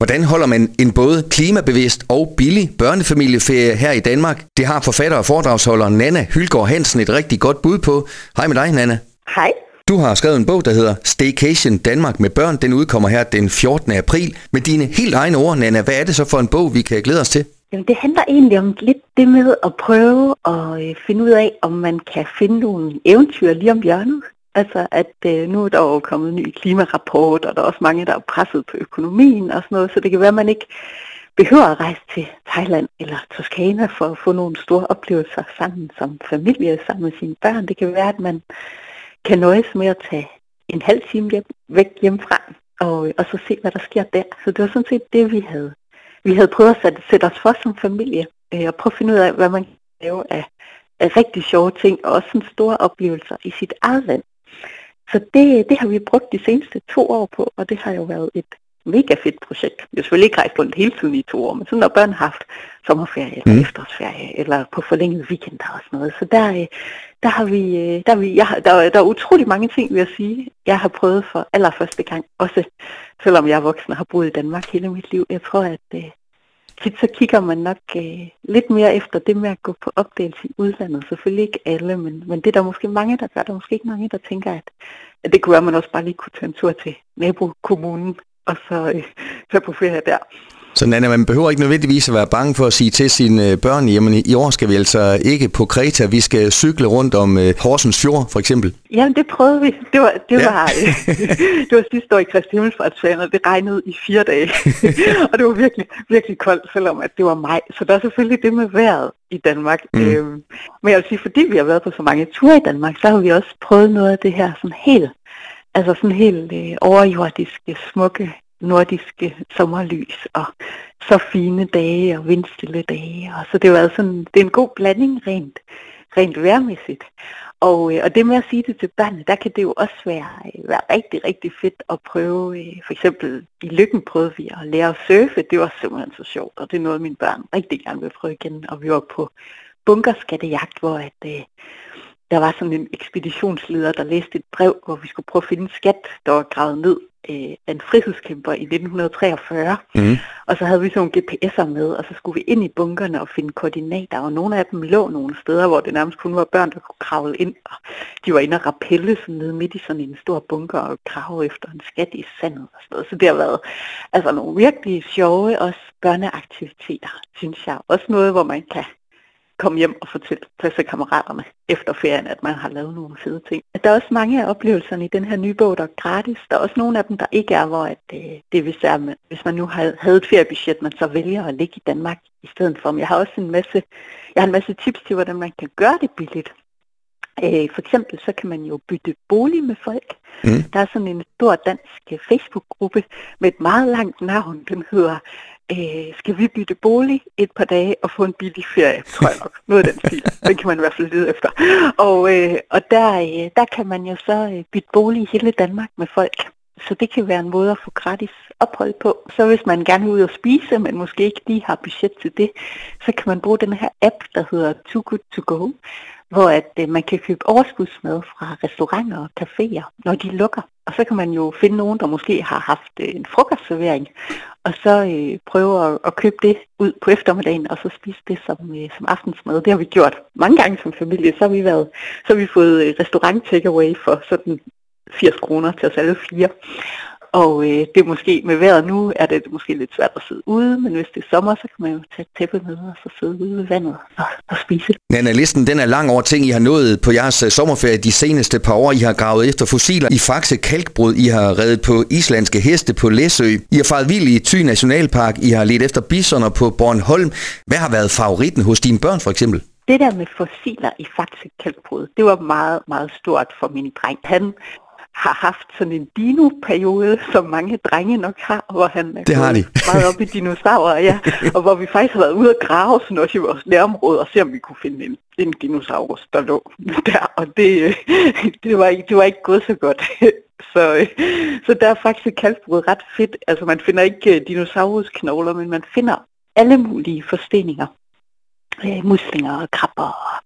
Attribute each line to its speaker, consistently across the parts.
Speaker 1: Hvordan holder man en både klimabevidst og billig børnefamilieferie her i Danmark? Det har forfatter og foredragsholder Nana Hylgaard Hansen et rigtig godt bud på. Hej med dig, Nana.
Speaker 2: Hej.
Speaker 1: Du har skrevet en bog, der hedder Staycation Danmark med børn. Den udkommer her den 14. april. Med dine helt egne ord, Nana, hvad er det så for en bog, vi kan glæde os til?
Speaker 2: Jamen, det handler egentlig om lidt det med at prøve at øh, finde ud af, om man kan finde nogle eventyr lige om hjørnet. Altså, at øh, nu er der jo kommet en ny klimarapport, og der er også mange, der er presset på økonomien og sådan noget, så det kan være, at man ikke behøver at rejse til Thailand eller Toskana for at få nogle store oplevelser sammen som familie, sammen med sine børn. Det kan være, at man kan nøjes med at tage en halv time hjem, væk hjemmefra, og, og så se, hvad der sker der. Så det var sådan set det, vi havde, vi havde prøvet at sætte, sætte os for som familie, øh, og prøve at finde ud af, hvad man kan lave af, af rigtig sjove ting, og også sådan store oplevelser i sit eget land. Så det, det har vi brugt de seneste to år på, og det har jo været et mega fedt projekt. Vi har selvfølgelig ikke rejst rundt hele tiden i to år, men sådan når børn har haft sommerferie eller mm. efterårsferie, eller på forlængede weekender og sådan noget. Så der, øh, der har vi, øh, der, har vi jeg, har, der, der er utrolig mange ting, vil jeg sige, jeg har prøvet for allerførste gang. Også selvom jeg er voksen og har boet i Danmark hele mit liv. Jeg tror, at øh, tit så kigger man nok øh, lidt mere efter det med at gå på opdagelse i udlandet. Selvfølgelig ikke alle, men, men det er der måske mange, der gør. Der er måske ikke mange, der tænker, at, at det kunne være, at man også bare lige kunne tage en tur til nabokommunen og så øh, tage på ferie der.
Speaker 1: Så Nana, man behøver ikke nødvendigvis at være bange for at sige til sine børn, jamen i år skal vi altså ikke på Kreta, vi skal cykle rundt om uh, Horsens Fjord for eksempel.
Speaker 2: Jamen det prøvede vi. Det var, det ja. var, øh, det var sidste år i Kristi og det regnede i fire dage. og det var virkelig, virkelig koldt, selvom at det var maj. Så der er selvfølgelig det med vejret i Danmark. Mm. Øhm, men jeg vil sige, fordi vi har været på så mange ture i Danmark, så har vi også prøvet noget af det her sådan helt Altså sådan helt øh, overjordiske, smukke nordiske sommerlys og så fine dage og vindstille dage. Og så det var sådan, altså det er en god blanding rent, rent værmæssigt. Og, øh, og det med at sige det til børnene, der kan det jo også være, øh, være rigtig, rigtig fedt at prøve. Øh, for eksempel i Lykken prøvede vi at lære at surfe. Det var simpelthen så sjovt, og det er noget, mine børn rigtig gerne vil prøve igen. Og vi var på bunkerskattejagt, hvor at, øh, der var sådan en ekspeditionsleder, der læste et brev, hvor vi skulle prøve at finde en skat, der var gravet ned øh, en frihedskæmper i 1943. Mm. Og så havde vi sådan nogle GPS'er med, og så skulle vi ind i bunkerne og finde koordinater, og nogle af dem lå nogle steder, hvor det nærmest kun var børn, der kunne kravle ind, og de var inde og rappelle sådan nede midt i sådan en stor bunker og grave efter en skat i sandet og sådan noget. Så det har været altså nogle virkelig sjove også børneaktiviteter, synes jeg. Også noget, hvor man kan komme hjem og fortælle klassekammeraterne efter ferien, at man har lavet nogle fede ting. Der er også mange af oplevelserne i den her nye bog, der er gratis. Der er også nogle af dem, der ikke er, hvor at, øh, det hvis, er, hvis man nu havde et feriebudget, man så vælger at ligge i Danmark i stedet for. Men jeg har også en masse, jeg har en masse tips til, hvordan man kan gøre det billigt. Øh, for eksempel så kan man jo bytte bolig med folk. Mm. Der er sådan en stor dansk øh, Facebook-gruppe med et meget langt navn. Den hedder øh, Skal vi bytte bolig et par dage og få en billig ferie, tror jeg nok. Noget af den stil. Den kan man i hvert fald lede efter. Og, øh, og der, øh, der kan man jo så øh, bytte bolig i hele Danmark med folk. Så det kan være en måde at få gratis ophold på. Så hvis man gerne vil ud og spise, men måske ikke lige har budget til det, så kan man bruge den her app, der hedder Too Good To Go, hvor at øh, man kan købe overskudsmad fra restauranter og caféer, når de lukker. Og så kan man jo finde nogen, der måske har haft øh, en frokostservering, og så øh, prøve at, at købe det ud på eftermiddagen, og så spise det som, øh, som aftensmad. Det har vi gjort mange gange som familie. Så har vi, været, så har vi fået øh, restaurant takeaway for sådan 80 kroner til os alle fire. Og øh, det er måske med vejret nu, er det måske lidt svært at sidde ude, men hvis det er sommer, så kan man jo tage tæppe med og så sidde ude ved vandet og, og spise.
Speaker 1: Nana, listen den er lang over ting, I har nået på jeres uh, sommerferie de seneste par år. I har gravet efter fossiler i Faxe Kalkbrud. I har reddet på islandske heste på Læsø. I har faret vild i Thy Nationalpark. I har let efter bisoner på Bornholm. Hvad har været favoritten hos dine børn for eksempel?
Speaker 2: Det der med fossiler i Faxe Kalkbrud, det var meget, meget stort for min dreng. Han har haft sådan en dino-periode, som mange drenge nok har, hvor han er
Speaker 1: det har de.
Speaker 2: meget op i dinosaurer, ja, og hvor vi faktisk har været ude at grave sådan også i vores nærområde og se, om vi kunne finde en, en dinosaurus, der lå der, og det, det, var, ikke, det var ikke gået så godt. Så, så der er faktisk kalkbrud ret fedt. Altså man finder ikke øh, dinosaurusknogler, men man finder alle mulige forsteninger. Øh, muslinger og krabber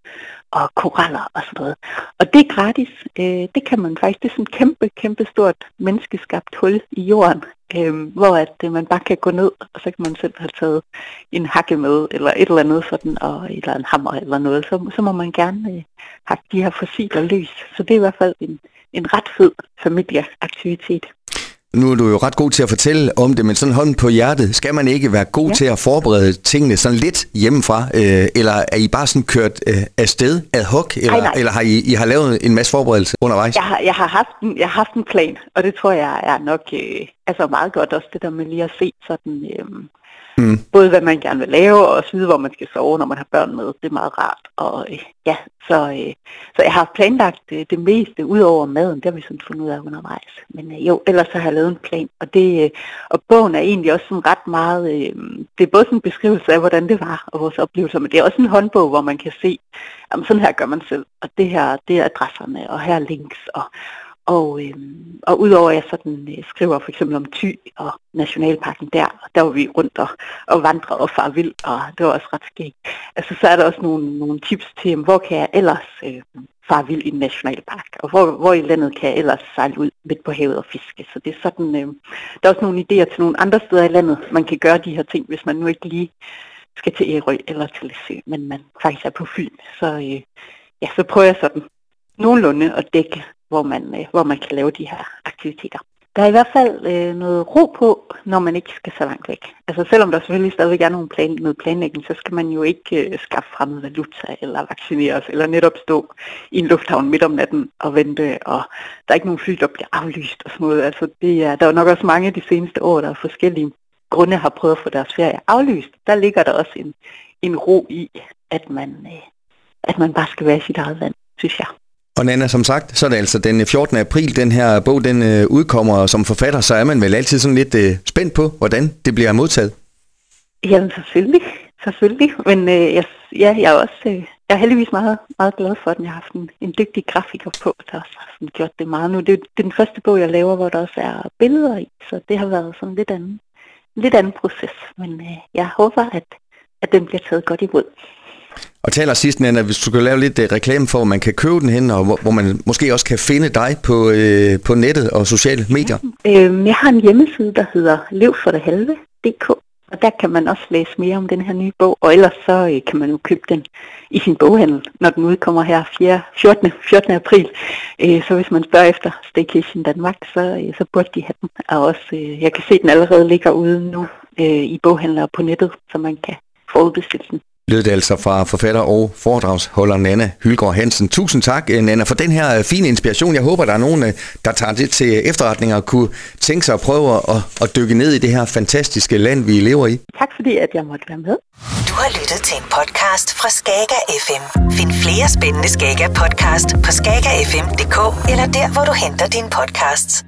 Speaker 2: og koraller og sådan noget. Og det er gratis. Øh, det kan man faktisk. Det er sådan et kæmpe, kæmpe stort menneskeskabt hul i jorden, øh, hvor at øh, man bare kan gå ned, og så kan man selv have taget en hakke med, eller et eller andet sådan, og, eller en hammer eller noget. Så, så må man gerne øh, hakke de her fossiler løs. Så det er i hvert fald en, en ret fed familieaktivitet.
Speaker 1: Nu er du jo ret god til at fortælle om det, men sådan hånden på hjertet, skal man ikke være god ja. til at forberede tingene sådan lidt hjemmefra? Øh, eller er I bare sådan kørt øh, afsted ad hoc? Eller,
Speaker 2: nej.
Speaker 1: eller har I, I har lavet en masse forberedelse undervejs?
Speaker 2: Jeg har, jeg, har haft en, jeg har haft en plan, og det tror jeg er nok øh, altså meget godt også det der med lige at se sådan... Øh, Mm. Både hvad man gerne vil lave, og også vide, hvor man skal sove, når man har børn med. Det er meget rart. Og øh, ja, så, øh, så jeg har planlagt øh, det meste, ud over maden. Det har vi sådan fundet ud af undervejs. Men øh, jo, ellers så har jeg lavet en plan. Og, det, øh, og bogen er egentlig også sådan ret meget... Øh, det er både sådan en beskrivelse af, hvordan det var, og vores oplevelser, men det er også en håndbog, hvor man kan se, at sådan her gør man selv. Og det her, det er adresserne, og her er links, og og, øh, og udover at jeg sådan øh, skriver for eksempel om Thy og Nationalparken der, der var vi rundt og, og vandre og far vild, og det var også ret skægt. Altså så er der også nogle, nogle tips til, hvor kan jeg ellers øh, far vild i en nationalpark, og hvor, hvor i landet kan jeg ellers sejle ud midt på havet og fiske. Så det er sådan, øh, der er også nogle idéer til nogle andre steder i landet, man kan gøre de her ting, hvis man nu ikke lige skal til Ærø eller til Læsø, men man faktisk er på Fyn. Så, øh, ja, så prøver jeg sådan nogenlunde at dække hvor man, øh, hvor man kan lave de her aktiviteter. Der er i hvert fald øh, noget ro på, når man ikke skal så langt væk. Altså selvom der selvfølgelig stadigvæk er nogle plan, noget planlægning, så skal man jo ikke øh, skaffe fremmed valuta eller vaccineres, eller netop stå i en lufthavn midt om natten og vente, og der er ikke nogen fly, der bliver aflyst og sådan noget. Altså det er, der er nok også mange de seneste år, der er forskellige grunde har prøvet at få deres ferie aflyst. Der ligger der også en, en ro i, at man, øh, at man bare skal være i sit eget land, synes jeg.
Speaker 1: Og Nana, som sagt, så er det altså den eh, 14. april, den her bog den øh, udkommer, og som forfatter, så er man vel altid sådan lidt øh, spændt på, hvordan det bliver modtaget.
Speaker 2: Jamen selvfølgelig, selvfølgelig. Men øh, jeg, ja, jeg er også øh, jeg er heldigvis meget, meget glad for, at jeg har haft en, en dygtig grafiker på, der også har sådan gjort det meget nu. Det, det er den første bog, jeg laver, hvor der også er billeder i, så det har været sådan lidt anden, lidt anden proces. Men øh, jeg håber, at, at den bliver taget godt imod.
Speaker 1: Og taler sidst, Nana, hvis du kan lave lidt uh, reklame for, hvor man kan købe den hen, og hvor, hvor man måske også kan finde dig på, uh, på nettet og sociale medier.
Speaker 2: Ja, øh, jeg har en hjemmeside, der hedder levfordehalve.dk, og der kan man også læse mere om den her nye bog, og ellers så uh, kan man jo købe den i sin boghandel, når den udkommer her 4, 14. 14. april. Uh, så hvis man spørger efter Staycation Danmark, så, uh, så burde de have den. Og også, uh, jeg kan se, at den allerede ligger ude nu uh, i boghandler på nettet, så man kan forudbestille den
Speaker 1: lød det altså fra forfatter og foredragsholder Nana Hylgaard Hansen. Tusind tak, eh, Nana, for den her eh, fine inspiration. Jeg håber, der er nogen, eh, der tager det til efterretning og kunne tænke sig at prøve at, at dykke ned i det her fantastiske land, vi lever i.
Speaker 2: Tak fordi, at jeg måtte være med.
Speaker 3: Du har lyttet til en podcast fra Skager FM. Find flere spændende Skager podcast på skagerfm.dk eller der, hvor du henter dine podcasts.